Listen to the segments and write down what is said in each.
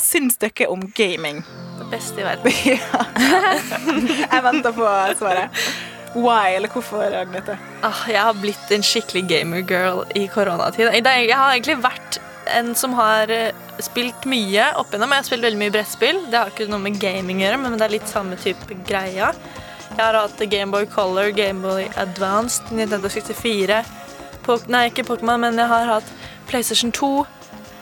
Hva syns dere om gaming? Det beste i verden. Jeg venter på svaret. Why, eller hvorfor, Agnete? Ah, jeg har blitt en skikkelig gamer-girl i koronatiden. Jeg har egentlig vært en som har eh, spilt mye opp igjennom. Jeg har spilt veldig mye brettspill. Det har ikke noe med gaming å gjøre, men det er litt samme type greia. Jeg har hatt Gameboy Color, Gameboy Advanced, Nintendo 64 Pok Nei, ikke Pokémon, men jeg har hatt PlayStation 2.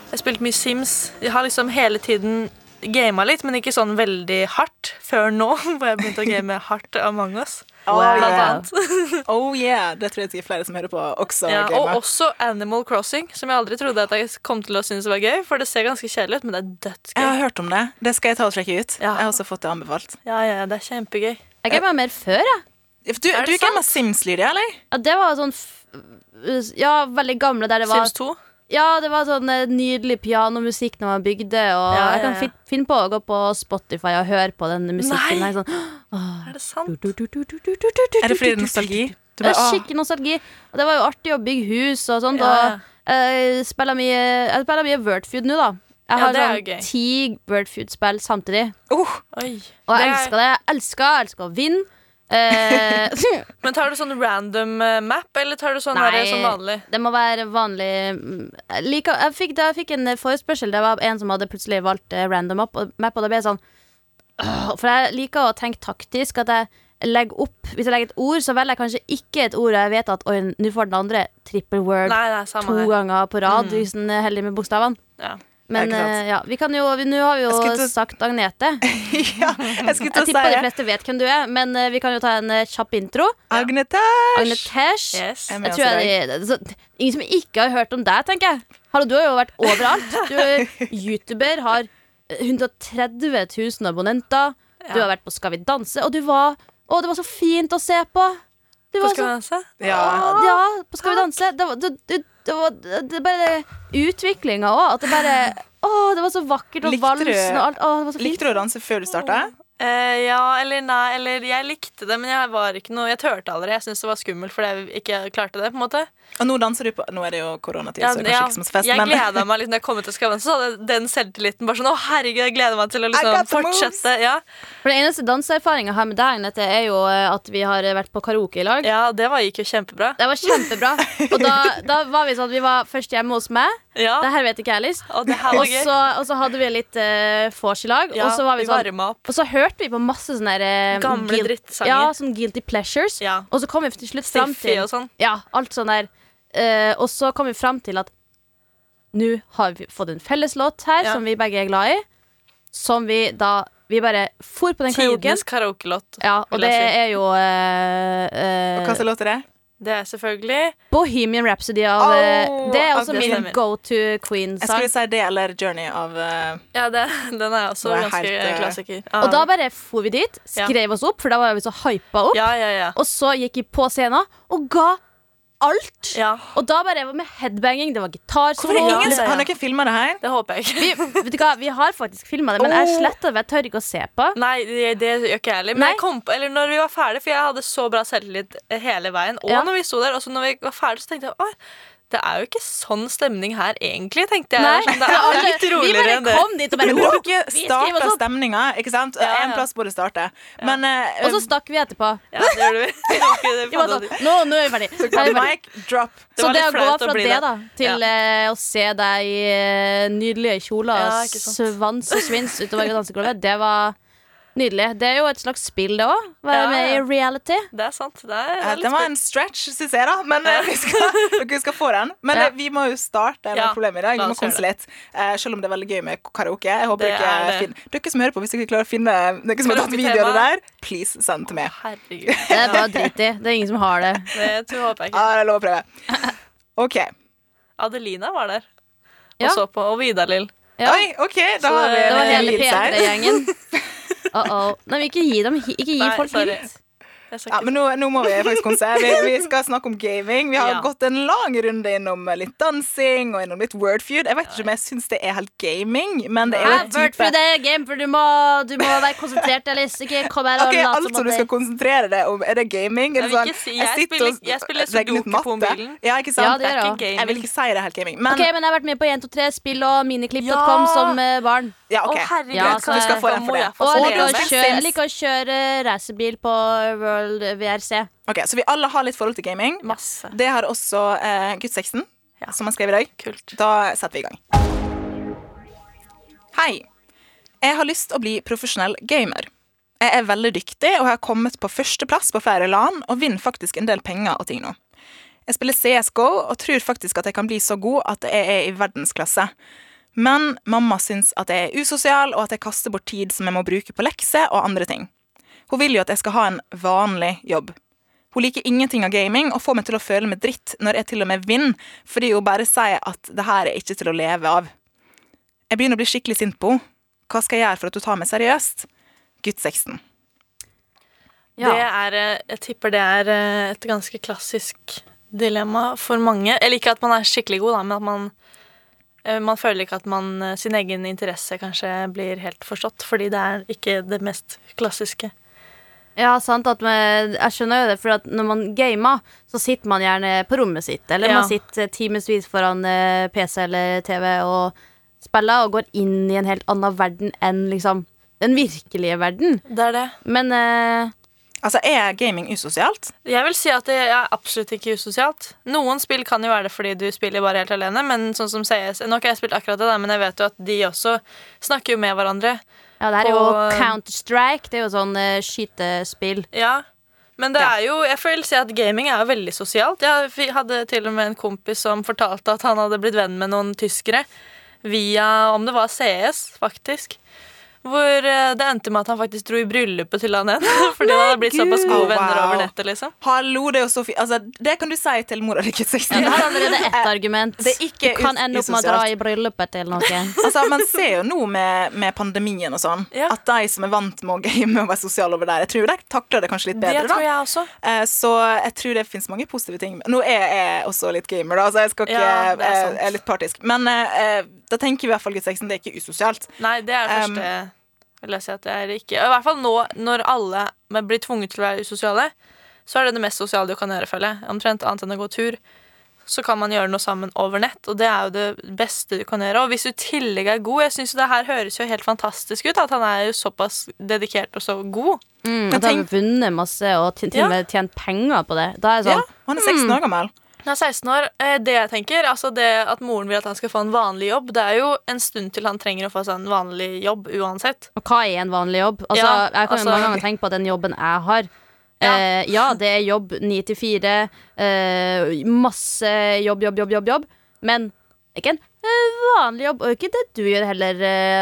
Jeg har spilt mye Sims. Jeg har liksom hele tiden gama litt, men ikke sånn veldig hardt før nå, hvor jeg begynte å game hardt Among us. Oh, Blant yeah. annet. oh yeah, Det tror jeg det er flere som hører på også. Ja, gamer. og også Animal Crossing, som jeg aldri trodde at jeg kom til å synes var gøy. For det ser ganske kjedelig ut, men det er Jeg har hørt om det. Det skal jeg ta og sjekke ut. Ja. Jeg har også fått det anbefalt. Ja, ja, det er kjempegøy. Jeg gama mer før, jeg. Du, Er du gama Sims, Lydia, eller? Ja, det var sånn f Ja, veldig gamle der det var Sims 2. Ja, det var sånn eh, nydelig pianomusikk når man bygde, og Ja, jeg kan ja, ja. fin- finne på å gå på Spotify og høre på den musikken. Nei. her, Sånn. Er det sant? Er det fordi det er nostalgi? Du Det er bare, ah, skikkelig nostalgi. Og det var jo artig å bygge hus og sånt. Ja, ja. Og jeg spiller mye, jeg spiller mye Wordfood nå, da. Jeg Ja, har det er sånn jo gøy. ti Wordfood-spill samtidig. oh, Oi. Og jeg Det er- elsker det. Jeg elsker, jeg elsker å vinne. Eh, Men tar du sånn random eh, map, eller tar du sånn, Nei. der, sånn vanlig? det må være vanlig Like, jeg, fikk, da jeg fikk en forespørsel, det var en som hadde plutselig valgt eh, random map, og, map, og da ble jeg sånn For jeg liker å tenke taktisk. At jeg legger opp Hvis jeg legger et ord, så velger jeg kanskje ikke et ord jeg vet at Oi, nå får den andre triple word Nei, nei, to her. ganger på rad, Mm. hvis den er heldig med bokstavene. Ja. Men Ja, eh, ja, vi kan jo vi, Nå har vi jo til- sagt Agnete. ja, jeg skulle Jeg til å tipper de fleste vet hvem du er, men eh, vi kan jo ta en eh, kjapp intro. Agnetesh! Agnetesh. Yes. Jeg Jeg tror jeg, det- så, ingen som ikke har hørt om deg, tenker jeg. Hallo, du har jo vært overalt. Du er YouTuber, har 130 000 abonnenter. Du har vært på Skal vi danse, og du var Å, det var så fint å se på! Du på skal vi danse? Ja. ja, på Skal vi danse. Det var, det, det, det var det bare utviklinga òg. At det bare Å, det var så vakkert og Likte valsen og alt. Å, det var så fint. Likte du å danse før du starta? Eh, ja eller nei, eller jeg likte det, men jeg var ikke noe Jeg turte aldri. Jeg syntes det var skummelt fordi jeg ikke klarte det. på en måte Og nå danser du på Nå er det jo koronatid, ja, så det er kanskje ikke så masse fest, Jeg men gleda meg litt når jeg kom ut av Skavlan, så hadde den selvtilliten bare sånn Å, herregud, jeg gleder meg til å liksom fortsette. Ja. For Den eneste danseerfaringa jeg har med deg, Nette, er jo eh, at vi har vært på karaoke i lag. ja, det var, gikk jo kjempebra. Det var kjempebra. Og da, da var vi sånn at vi var først hjemme hos meg. Ja, Det her vet ikke jeg Og Og så, og så hadde vi litt uh, vors i lag. Ja, og så var vi sånn. Og så hørte vi på masse sånne der, eh, Gamle guilt- drittsanger. Ja, sånn guilty pleasures. Ja. Og så kom vi til slutt fram til og sånn. Ja, alt sånn der. Uh, og så kom vi fram til at nå har vi fått en felles låt her Ja. som vi begge er glad i. Som vi da Vi bare for på den karaoken. Tidenes karaokelåt. Ja, og det si. er jo uh, uh, Og hva slags låt er det? Det er selvfølgelig Bohemian Rhapsody av eh, Oh, Det er også det min go to Jeg Queen-sang. skulle si det eller Journey av uh, Ja, det, den er også er ganske helt, klassiker. klassiker. Og da bare for vi dit, Ja. skrev oss opp, for da var vi så hypa opp. Ja, ja, ja. Og så gikk vi på scenen og ga alt. ja. Og da bare jeg var med headbanging, det var gitarsolo. Har dere filma det her? Det håper jeg ikke. Vi, vet du hva, vi har faktisk filma det, men jeg sletter det. Jeg tør ikke å se på. Nei, det, det gjør ikke jeg heller. Men jeg kom på, eller når vi var ferdige, for jeg hadde så bra selvtillit hele veien. Og Ja. når vi sto der, og så når vi var ferdige, så tenkte jeg det er jo ikke sånn stemning her egentlig, tenkte jeg. Nei, Sånn, det er litt vi roligere bare enn det. kom dit og bare Men «Wow, dere vi starta opp». stemninga, ikke sant? Ja, ja. En plass burde starte. Men eh, Og så stakk vi etterpå. Ja, det gjorde vi. Det var Vi sånn, nå, nå er vi ferdig. Så, kom, Mike. Mic drop. Det Så det å gå fra det da til eh, å se deg i eh, nydelige kjoler Ja, svans og svins utover dansegulvet, det var nydelig. Det er jo et slags spill, det òg. Være Ja, med i reality. Det er sant. Det er, det Eh, Den var en stretch, syns jeg, da. Men eh, vi skal, dere skal få den. Men Ja. eh, vi må jo starte med Ja, problemet i dag. Vi må konse litt. Selv om det er veldig gøy med karaoke. Jeg håper dere, er finner, dere som hører på, hvis dere klarer å finne dere som har tatt video av det der, please send til meg. Herregud. Det er bare drit i. Det er ingen som har det. Det tror, håper jeg Ja, ikke. det er lov å prøve. OK. Adelina var der og Ja. så på. Og Vidar-Lill. Ja. Oi, OK, da Så har vi Det var en hele hils her. P3-gjengen. Uh -oh. Nei, men ikke gi dem Ikke gi Nei, folk sorry. hint. Jeg Ja, men nå, nå må vi faktisk komme vi, vi skal snakke om gaming. Vi har Ja. gått en lang runde innom litt dansing og innom litt wordfeud. Jeg vet ikke om jeg syns det er helt gaming, men det er jo type Wordfeud type game, for du må, du må være konsentrert, Alice. Ikke kom her og Ok, lat Altså som du skal konsentrere deg om Er det gaming? Er Jeg det sånn, jeg, si- jeg sitter spiller- og jeg spiller sudoku på mobilen. Ja, ikke Ja, sant? det gjør Det er jeg ikke gaming. Jeg vil ikke si det er helt gaming, men Ok, men jeg har vært med på 123 spill og miniklipp.com Ja. som eh, barn. ja, Å, herregud, Ja, så du skal få den for det. Og jeg er jeg liker å kjøre racerbil på World VRC. Ok, Så vi alle har litt forhold til gaming. Masse. Det har også eh, Guttsexen, Ja. som han skrev i dag. Kult. Da setter vi i gang. Hei. Jeg har lyst til å bli profesjonell gamer. Jeg er veldig dyktig og har kommet på førsteplass på flere LAN og vinner faktisk en del penger og ting nå. Jeg spiller CSGO og tror faktisk at jeg kan bli så god at jeg er i verdensklasse. Men mamma syns at jeg er usosial og at jeg kaster bort tid som jeg må bruke på lekser og andre ting. Hun vil jo at jeg skal ha en vanlig jobb. Hun liker ingenting av gaming og får meg til å føle meg dritt når jeg til og med vinner, fordi hun bare sier at det her er ikke til å leve av. Jeg begynner å bli skikkelig sint på henne. Hva skal jeg gjøre for at hun tar meg seriøst? Gutt 16. Ja. Det er, eh, jeg tipper det er eh, et ganske klassisk dilemma for mange. Eller ikke at man er skikkelig god, da, men at man eh, man føler ikke at man, sin egen interesse kanskje blir helt forstått, fordi det er ikke det mest klassiske. Ja, sant at med, Jeg skjønner jo det, for at når man gamer, så sitter man gjerne på rommet sitt. Eller Ja. man sitter timevis foran eh, PC eller TV og spiller og går inn i en helt annen verden enn liksom den virkelige verden. Det er det. Men eh, Altså, er gaming usosialt? Jeg vil si at det er absolutt ikke usosialt. Noen spill kan jo være det fordi du spiller bare helt alene, men sånn som CS Nå har ikke jeg spilt akkurat det, men jeg vet jo at de også snakker jo med hverandre. Ja, det her er jo På- Counter-Strike. Det er jo sånn eh, skytespill. Ja, men det er jo Jeg føler si at gaming er jo veldig sosialt. Jeg hadde til og med en kompis som fortalte at han hadde blitt venn med noen tyskere via Om det var CS, faktisk. Hvor eh, det endte med at han faktisk dro i bryllupet til han en. Fordi han hadde blitt såpass gode venner Oh, wow. over nettet, liksom. Hallo, det er jo så fint. Altså, det kan du si til mora di, gutt 16. Ja, det har allerede ett argument. Det er ikke du kan ende opp med å dra i bryllupet til noen. Altså, Man ser jo nå med, med pandemien og sånn, Ja. at de som er vant med å game og være sosiale over der, jeg tror de takler det kanskje litt bedre. Det tror jeg også. Eh, Så jeg tror det finnes mange positive ting. Nå er jeg også litt gamer, da, så jeg skal ikke Ja, er jeg er litt partisk. Men eh, da tenker vi i hvert fall gutt 16, det er ikke usosialt. Nei, det er det Um, første vil jeg si at det er ikke. I hvert fall nå når alle blir tvunget til å være usosiale, så er det det mest sosiale du kan gjøre, føler jeg. Omtrent annet enn å gå tur. Så kan man gjøre noe sammen over nett, og det er jo det beste du kan gjøre. Og hvis du i tillegg er god Jeg synes jo det her høres jo helt fantastisk ut, at han er jo såpass dedikert og så god. Mm, at han har vunnet masse og til, og med tjent penger på det. Da er sånn Ja, Han er 16 år gammel. Han er 16 år. Eh, Det jeg tenker, altså det at moren vil at han skal få en vanlig jobb, det er jo en stund til han trenger å få seg en vanlig jobb uansett. Og hva er en vanlig jobb? Altså, Ja, jeg kan jo altså- mange ganger tenke på den jobben jeg har. Ja. Eh, ja, det er jobb ni til fire. Eh, masse jobb, jobb, jobb, jobb, jobb. Men ikke en eh, vanlig jobb. Og ikke det du gjør heller,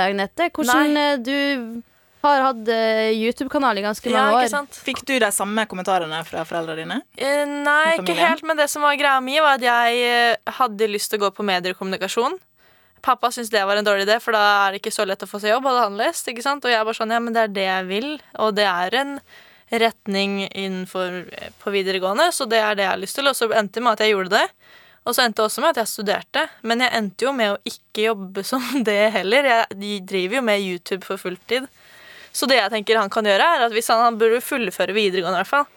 Agnete. Hvordan Nei. du har hatt eh, YouTube-kanal i ganske Ja, mange sant? år. Fikk du de samme kommentarene fra foreldrene dine? Eh, Nei, ikke helt, men det som var greia mi, var at jeg eh, hadde lyst til å gå på mediekommunikasjon. Pappa syntes det var en dårlig idé, for da er det ikke så lett å få seg jobb. hadde han lest, ikke sant? Og jeg bare sånn, ja, men det er det jeg vil, og det er en retning innenfor eh, på videregående, så det er det jeg har lyst til. Og så endte det med at jeg gjorde det. Og så endte det også med at jeg studerte, men jeg endte jo med å ikke jobbe som det heller. Jeg driver jo med YouTube for fulltid. Så det jeg tenker han kan gjøre, er at hvis han, han burde fullføre videregående, i hvert fall.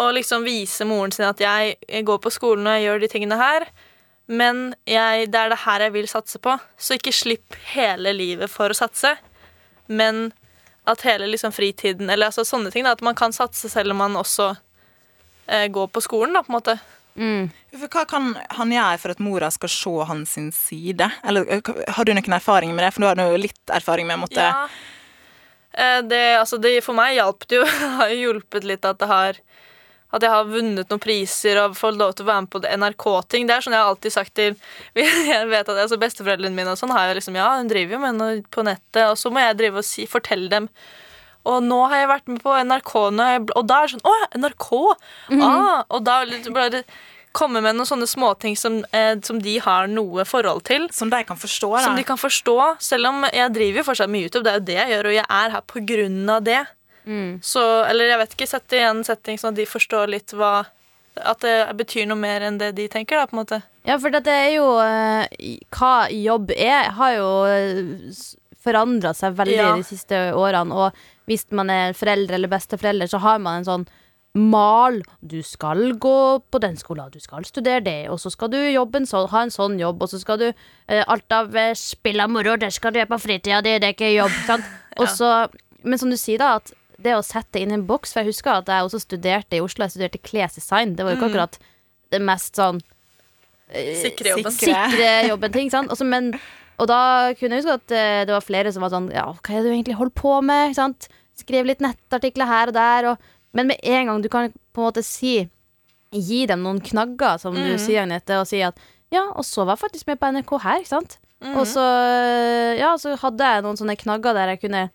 Og liksom vise moren sin at jeg, jeg går på skolen og jeg gjør de tingene her, men jeg, det er det her jeg vil satse på. Så ikke slipp hele livet for å satse, men at hele liksom fritiden Eller altså sånne ting, da, at man kan satse selv om man også eh, går på skolen, da, på en måte. Mm. For Hva kan han gjøre for at mora skal se hans side? Eller eh, Har du noen erfaring med det? For du har jo litt erfaring med å måtte Ja. Eh, Det, altså det, for meg hjalp det jo. Det har jo hjulpet litt at det har at jeg har vunnet noen priser og fått lov til å være med på NRK-ting. Det er sånn jeg har alltid sagt til Jeg vet at altså Besteforeldrene mine og sånn har jo liksom Ja, hun driver jo med noe på nettet, og så må jeg drive og si, fortelle dem og nå har jeg vært med på NRK, og da er det sånn Å, NRK! ah, og da liksom bare komme med noen sånne småting som, eh, som de har noe forhold til. Som de kan forstå. Da. Som de kan forstå. Selv om jeg driver jo fortsatt med YouTube, det er jo det jeg gjør, og jeg er her på grunn av det. Så, eller jeg vet ikke, sette i en setting sånn at de forstår litt hva At det betyr noe mer enn det de tenker, da, på en måte. Ja, for det er jo eh, Hva jobb er, har jo forandra seg veldig Ja. de siste årene. Og hvis man er foreldre eller besteforelder, så har man en sånn mal. Du skal gå på den skolen, du skal studere det, og så skal du jobbe en sånn, ha en sånn jobb, og så skal du eh, Alt av eh, spill og moro, det skal du gjøre på fritida di, det er ikke jobb. Sant? Også, ja. men som du sier, da, at det å sette inn en boks For jeg husker at jeg også studerte i Oslo, jeg studerte klesdesign. Det var jo ikke akkurat det mest sånn Sikre jobben. Sikre. jobben ting, sant? Også, men, og da kunne jeg huske at eh, det var flere som var sånn Ja, hva er det du egentlig holder på med? Sant? Skrev litt nettartikler her og der. Og, men med en gang du kan på en måte si Gi dem noen knagger, som du sier, Agnete, og si at ja, og så var jeg faktisk med på NRK her, ikke sant? Og så, ja, så hadde jeg noen sånne knagger der jeg kunne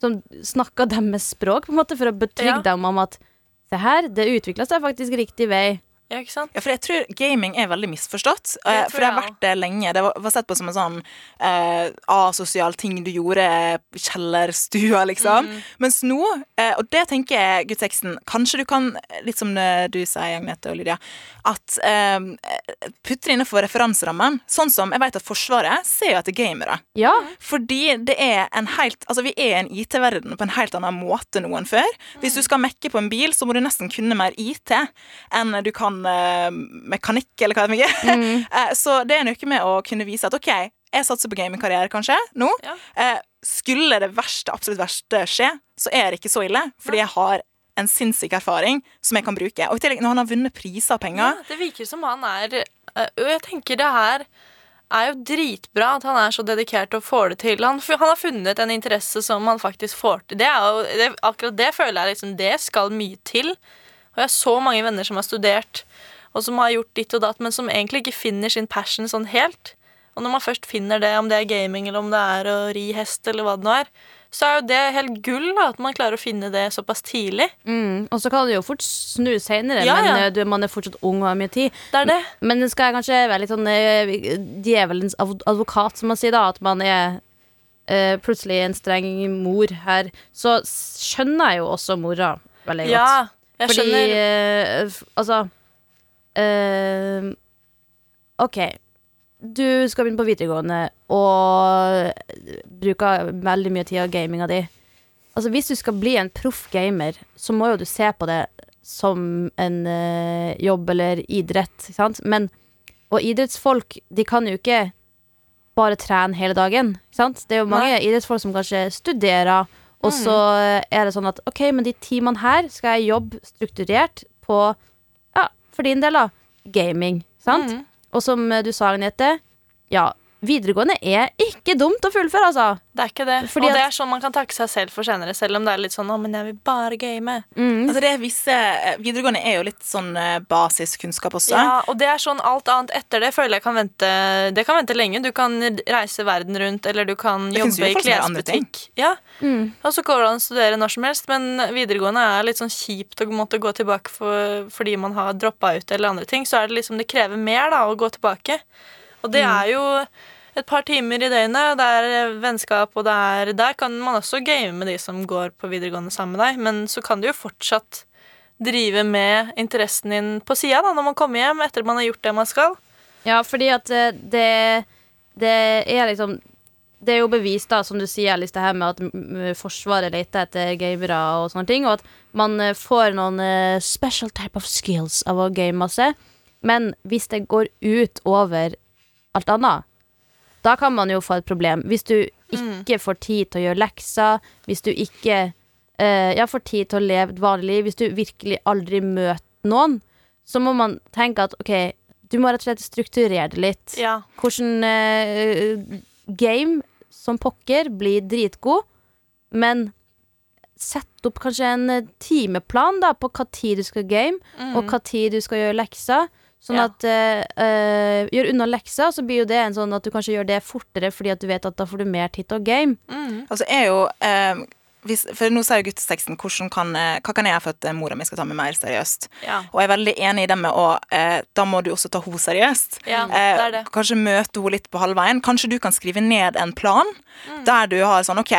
Som snakka deres språk, på en måte, for å betrygge Ja. dem om at Se her, det utvikla seg faktisk riktig vei. Ja, ikke sant? Ja, for jeg tror gaming er veldig misforstått. Jeg eh, For det har vært det lenge. Det var, sett på som en sånn eh, asosial ting du gjorde i kjellerstua, liksom. Mm. Mens nå, eh, og det tenker jeg, Gudseksen, kanskje du kan, litt som du sier, Agnete og Lydia, at eh, putte det innenfor referanserammen. Sånn som jeg vet at Forsvaret ser jo etter gamere. Ja. Fordi det er en helt Altså, vi er i en IT-verden på en helt annen måte nå enn før. Hvis du skal mekke på en bil, så må du nesten kunne mer IT enn du kan eh, mekanikk, eller hva det er. Eh, så det er noe med å kunne vise at OK, jeg satser på gamingkarriere, kanskje, nå. Ja. Uh, skulle det verste, absolutt verste skje, så er det ikke så ille, fordi jeg har en sinnssyk erfaring som jeg kan bruke. Og i tillegg, når han har vunnet priser og Ja, penger det virker som han er Og jeg tenker det her er jo dritbra at han er så dedikert og får det til. Han, han har funnet en interesse som han faktisk får til. Det er jo, det, akkurat det føler jeg liksom Det skal mye til. Og jeg har så mange venner som har studert, og som har gjort ditt og datt, men som egentlig ikke finner sin passion sånn helt. Og når man først finner det, om det er gaming eller om det er å ri hest eller hva det nå er, så er jo det helt gull da, at man klarer å finne det såpass tidlig. Mm. Og så kan det jo fort snu senere, Ja, men ja. eh, du, man er fortsatt ung og har mye tid. Det er det. Men skal jeg kanskje være litt sånn eh, djevelens advokat, som man sier, da. At man er eh, plutselig en streng mor her. Så skjønner jeg jo også mora veldig godt. Ja, jeg Fordi skjønner. eh, Altså eh, OK. Du skal begynne på videregående og bruker veldig mye tid av gaminga di. Altså Hvis du skal bli en proff gamer, så må jo du se på det som en uh, jobb eller idrett. Men, og idrettsfolk, de kan jo ikke bare trene hele dagen. Det er jo mange idrettsfolk som kanskje studerer, og så er det sånn at OK, men de timene her skal jeg jobbe strukturert på, for din del, da, gaming. Sant? Mm. Og som eh, du sa, Agnete, ja, videregående er ikke dumt å fullføre, altså. Det er ikke det. Fordi og det er sånn man kan takke seg selv for senere, selv om det er litt sånn 'Å, men jeg vil bare game'. Altså det er visse, eh, Videregående er jo litt sånn eh, basiskunnskap også. Ja, og det er sånn alt annet etter det føler jeg kan vente Det kan vente lenge. Du kan reise verden rundt, eller du kan Det jobbe i klesbutikk. Ja, Og så går det an å studere når som helst, men videregående er litt sånn kjipt å måtte gå tilbake for, fordi man har droppa ut eller andre ting. Så er det liksom Det krever mer da å gå tilbake. Og det er jo et par timer i døgnet. Det er vennskap, og det er Der kan man også game med de som går på videregående sammen med deg, men så kan du jo fortsatt drive med interessen din på sida når man kommer hjem etter man har gjort det man skal. Ja, fordi at eh, det, det er liksom Det er jo bevist, da, som du sier, Alice, det her med at mm, Forsvaret leter etter gamere og sånne ting, og at man eh, får noen eh, special type of skills av å game masse. Men hvis det går ut over alt annet, da kan man jo få et problem. Hvis du ikke får tid til å gjøre lekser, hvis du ikke uh, ja, får tid til å leve et vanlig liv, hvis du virkelig aldri møter noen, så må man tenke at OK, du må rett og slett strukturere det litt. Ja. Hvordan uh, game som pokker blir dritgod, men sett opp kanskje en eh, timeplan da på hva tid du skal game, og hva tid du skal gjøre lekser. Sånn Ja. at eh, eh, Gjør unna leksa, så blir jo det en sånn at du kanskje gjør det fortere fordi at du vet at da får du mer tid til å game. Altså er jo eh, hvis, For nå sier jo gutteteksten kan, hva kan jeg gjøre for at mora mi skal ta meg mer seriøst. Ja. Og jeg er veldig enig i det med å eh, Da må du også ta henne seriøst. Ja, det Eh, er det. Kanskje møte henne litt på halvveien. Kanskje du kan skrive ned en plan Mm. der du har sånn OK,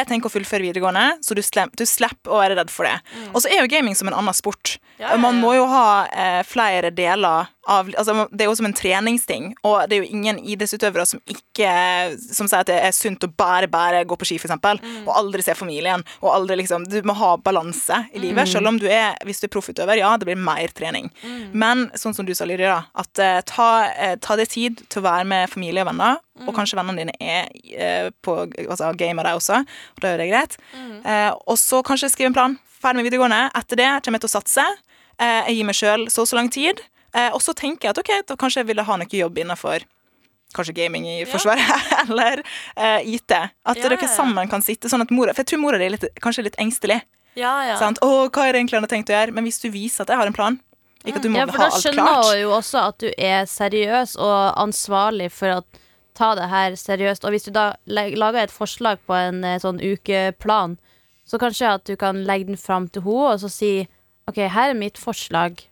jeg tenker å fullføre videregående, så du, slem, du slipper å være redd for det. Og så er jo gaming som en annen sport. Ja, Ja, ja, Man må jo ha eh, flere deler av altså, Det er jo som en treningsting, og det er jo ingen idrettsutøvere som ikke Som sier at det er sunt å bare, bare gå på ski, eksempel, Mm. og aldri se familien. Og aldri liksom Du må ha balanse i livet. Selv om du er Hvis du er proffutøver, ja, det blir mer trening. Men sånn som du sa, Lydia, at uh, ta, uh, ta deg tid til å være med familie og venner, og kanskje vennene dine er uh, på altså, gamer, de også, og da er det greit. Eh, og så kanskje skrive en plan. Ferdig med videregående. Etter det kommer jeg til å satse. Uh, jeg gir meg sjøl så og så lang tid. Eh, og så tenker jeg at ok, da kanskje jeg ville ha noe jobb innenfor Kanskje gaming i Forsvaret, eller eh, IT. At Ja, dere ja, ja. sammen kan sitte sånn at mora For jeg tror mora di er litt, kanskje litt engstelig. Ja, ja. Sant? Å, hva er det egentlig han har tenkt å gjøre? Men hvis du viser at jeg har en plan Ikke at du må Ja, for ha da skjønner hun jo også at du er seriøs og ansvarlig for å ta det her seriøst. Og hvis du da lager et forslag på en eh, sånn ukeplan, så kanskje at du kan legge den fram til henne og så si OK, her er mitt forslag.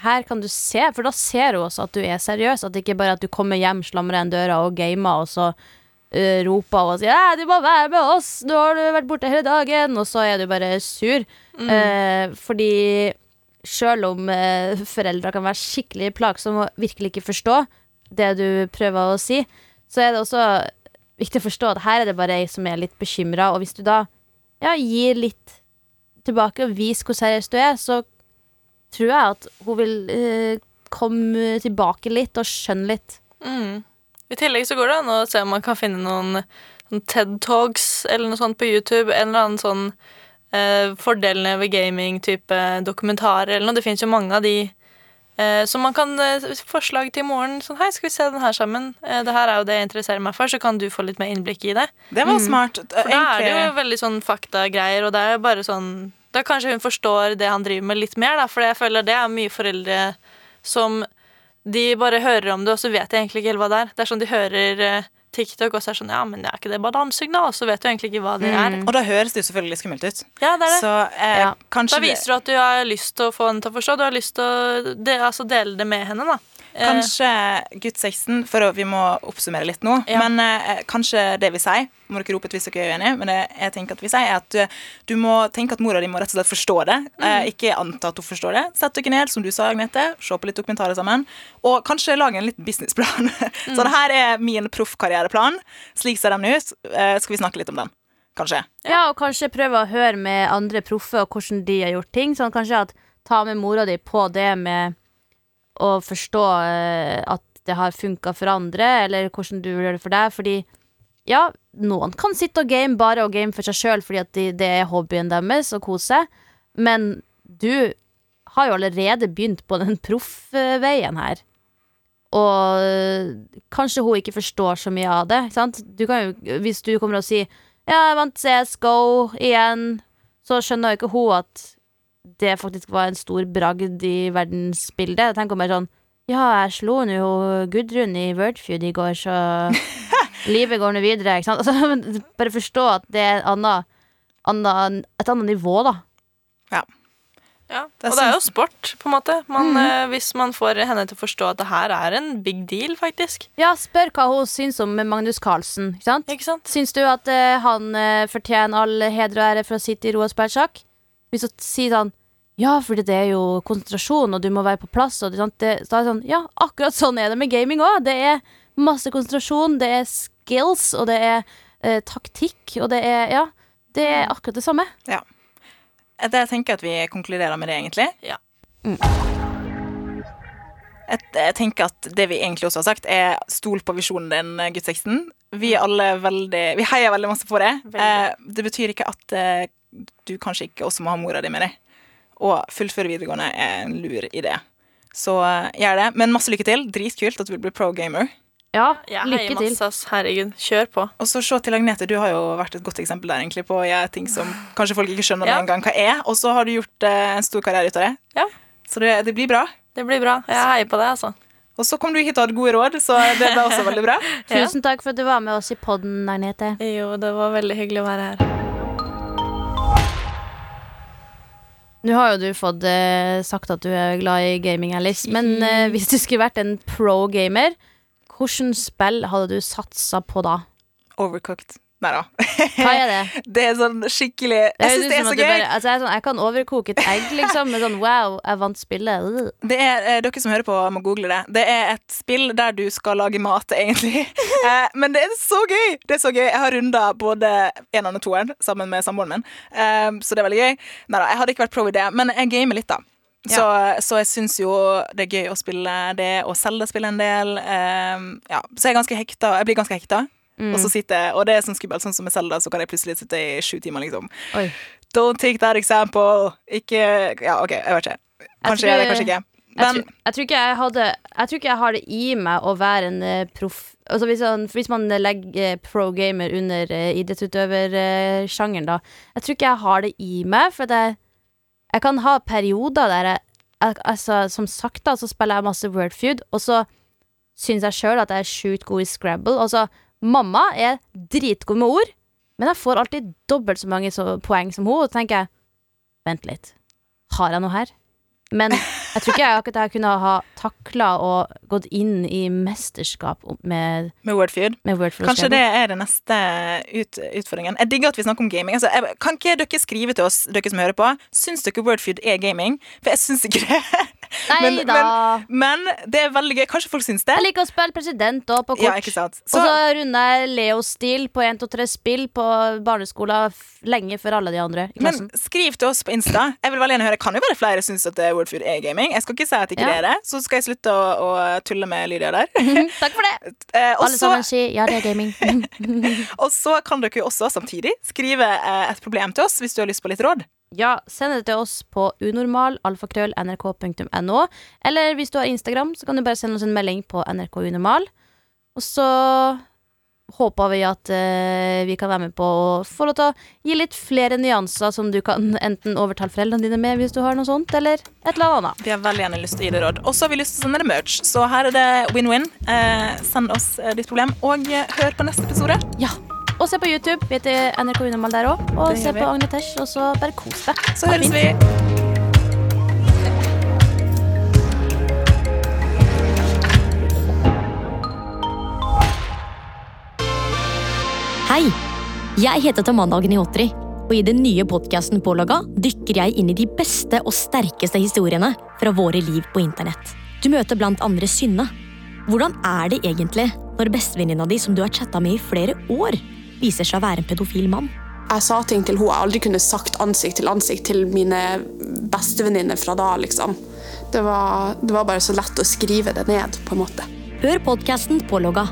Her kan du se, for da ser hun også at du er seriøs. At det ikke bare er at du kommer hjem, slamrer igjen døra og gamer, og så uh, roper hun og sier ja, 'Du må være med oss! Nå har du vært borte hele dagen!' Og så er du bare sur. Eh, fordi Sjøl om uh, foreldre kan være skikkelig plagsomme og virkelig ikke forstå det du prøver å si, så er det også viktig å forstå at her er det bare ei som er litt bekymra. Og hvis du da ja, gir litt tilbake og viser hvor seriøs du er, så tror jeg at hun vil eh, komme tilbake litt og skjønne litt. Mm. I tillegg så går det an å se om man kan finne noen, noen TED Talks eller noe sånt på YouTube. En eller annen sånn eh, fordelene ved gaming-type dokumentarer eller noe. Det finnes jo mange av de eh, som man kan eh, Forslag til morgen. sånn Hei, skal vi se den her sammen? Eh, det her er jo det jeg interesserer meg for, så kan du få litt mer innblikk i det. Det var smart. For da er det jo veldig sånn faktagreier, og det er jo bare sånn Da kanskje hun forstår det han driver med litt mer, da, for jeg føler det er mye foreldre som De bare hører om det, og så vet de egentlig ikke helt hva det er. Det er sånn de hører eh, TikTok, og så er sånn Ja, men er ikke det bare danskene Og Så vet du egentlig ikke hva det er. og da høres det jo selvfølgelig skummelt ut. Ja, det er det. Så eh, Ja. Da viser du at du har lyst til å få henne til å forstå. Du har lyst til å de, altså dele det med henne, da. Eh, Kanskje gutt 16, for vi må oppsummere litt nå. Ja. Men eh, kanskje det vi sier, må dere rope ut hvis dere er uenige, men det jeg tenker at vi sier, er at du, du må tenke at mora di må rett og slett forstå det. Mm. Eh, ikke anta at hun forstår det. Sett dere ned, som du sa, Agnete, se på litt dokumentarer sammen, og kanskje lage en liten businessplan. Mm. Så det her er min proffkarriereplan. Slik ser den ut. Eh, skal vi snakke litt om den? Kanskje. Ja, og kanskje prøve å høre med andre proffe og hvordan de har gjort ting. Sånn kanskje at ta med mora di på det med å forstå eh, at det har funka for andre, eller hvordan du vil gjøre det for deg. Fordi ja, noen kan sitte og game bare og game for seg sjøl fordi at de, det er hobbyen deres å kose, men du har jo allerede begynt på den proffveien her. Og kanskje hun ikke forstår så mye av det. Sant? Du kan jo, hvis du kommer og sier Ja, jeg vant CSGO igjen, så skjønner jo ikke hun at det faktisk var en stor bragd i verdensbildet. Jeg tenker mer sånn Ja, jeg slo nå Gudrun i Wordfeud i går, så livet går nå videre. Ikke sant? Altså, bare forstå at det er et annet, annet, et annet nivå, da. Ja, Ja, og det er jo sport, på en måte. Man, mm eh, hvis man får henne til å forstå at det her er en big deal, faktisk. Ja, spør hva hun syns om Magnus Carlsen. Ikke sant? Ikke sant? Syns du at eh, han eh, fortjener all heder og ære for å sitte i ro og spille sjakk? Hvis hun sier sånn Ja, for det er jo konsentrasjon, og du må være på plass, og det, så er det sånn Ja, akkurat sånn er det med gaming òg. Det er masse konsentrasjon, det er skills, og det er eh, taktikk, og det er Ja, det er akkurat det samme. Det jeg tenker at vi konkluderer med det, egentlig. Ja. Jeg, jeg tenker at det vi egentlig også har sagt, er stol på visjonen din, gutt 16. Vi alle veldig Vi heier veldig masse på det. Eh, det betyr ikke at eh, du kanskje ikke også må ha mora di med deg. Og fullføre videregående er en lur idé. Så eh, gjør det. Men masse lykke til. Dritkult at du vil bli pro gamer. Ja, Jeg lykke til. Herregud. Kjør på. Og så se til Agnete, du har jo vært et godt eksempel der egentlig på å gjøre ting som kanskje folk ikke skjønner Ja. engang gang hva er, og så har du gjort eh, en stor karriere ut av det. Ja. Så det, det blir bra. Det blir bra. Jeg heier på deg, altså. Og så kom du hit og hadde gode råd, så det ble også veldig bra. Tusen takk for at du var med oss i podden, Agnete. Jo, det var veldig hyggelig å være her. Nå har jo du fått eh, sagt at du er glad i gaming, Alice. Men eh, hvis du skulle vært en pro-gamer, hvilket spill hadde du satsa på da? Overcooked. Nei da. Hva er det? Det er sånn skikkelig Jeg syns det er så gøy. bare- altså, jeg, sånn, jeg kan overkoke et egg, liksom. Med sånn wow, jeg vant spillet. Det er, eh, Dere som hører på, må google det. Det er et spill der du skal lage mat, egentlig. Eh, men det er så gøy! Det er så gøy. Jeg har runda både eneren og toeren sammen med samboeren min, eh, så det er veldig gøy. Neida, jeg hadde ikke vært pro i det, men jeg gamer litt, da. Så, så jeg syns jo det er gøy å spille det, og selge spiller en del. eh, ja, så jeg er ganske hekta. Jeg blir ganske hekta. Og så sitter jeg, og det er sånn skummelt, sånn som med Zelda, så kan jeg plutselig sitte i sju timer, liksom. Oi. Don't take that example. Ikke Ja, OK, jeg vet ikke. Kanskje tror- det kanskje ikke. Jeg, tror, jeg, tror ikke jeg, hadde, jeg tror ikke jeg har det i meg å være en eh, proff altså hvis, han, hvis man legger eh, pro-gamer under uh, idrettsutøversjangeren, da Jeg tror ikke jeg har det i meg, for det, jeg kan ha perioder der jeg, jeg altså, Som sagt, da, så spiller jeg masse Wordfeud, og så syns jeg sjøl at jeg er sjukt god i Scrabble. Altså, mamma er dritgod med ord, men jeg får alltid dobbelt så mange poeng som hun, og så tenker jeg Vent litt. Har jeg noe her? Men jeg tror ikke jeg akkurat jeg kunne ha takla og gått inn i mesterskap med, med Wordfeud. Word Kanskje det er den neste ut, utfordringen. Jeg digger at vi snakker om gaming. Altså, jeg, kan ikke dere skrive til oss, dere som hører på? Syns dere Wordfeud er gaming? For jeg syns ikke det. Nei men, da. men, men det er veldig gøy. Kanskje folk syns det? Jeg liker å spille president òg, på kort. Ja, ikke sant? og så runder jeg Leo-stil på 1, 2, 3 spill på barneskolen lenge før alle de andre i men skriv til oss på Insta. Jeg vil veldig gjerne høre Kan jo være flere syns at Wordfood er gaming. Jeg skal ikke si at ikke Ja. det er det. Så skal jeg slutte å, å tulle med Lydia der. Takk for det! Eh, Alle så- sammen sier ja, det er gaming. Og så kan dere jo også samtidig skrive eh, et problem til oss hvis du har lyst på litt råd. Ja, send det til oss på unormal-nrk.no Eller hvis du har Instagram, så kan du bare sende oss en melding på nrk unormal. Og så håper vi at eh, vi kan være med på å få lov til å gi litt flere nyanser som du kan enten overtale foreldrene dine med hvis du har noe sånt, eller et eller annet. Vi har veldig gjerne lyst til å gi deg råd. Og så har vi lyst til å sende deg merch. Så her er det win-win. Eh, send oss eh, ditt problem, og eh, hør på neste episode. Ja. Og se på YouTube. Vi heter NRK Unormal der òg. Og se på Agnetesh, og så bare kos deg. Så høres vi. Hei! Jeg heter Tamanna Agnihotri, og i den nye podkasten Pålaga dykker jeg inn i de beste og sterkeste historiene fra våre liv på internett. Du møter blant andre Synne. Hvordan er det egentlig når bestevenninna di som du har chatta med i flere år, viser seg å være en pedofil mann? Jeg sa ting til henne jeg aldri kunne sagt ansikt til ansikt til mine bestevenninner fra da. liksom. Det var, det var bare så lett å skrive det ned. på en måte. Hør podkasten Pålogga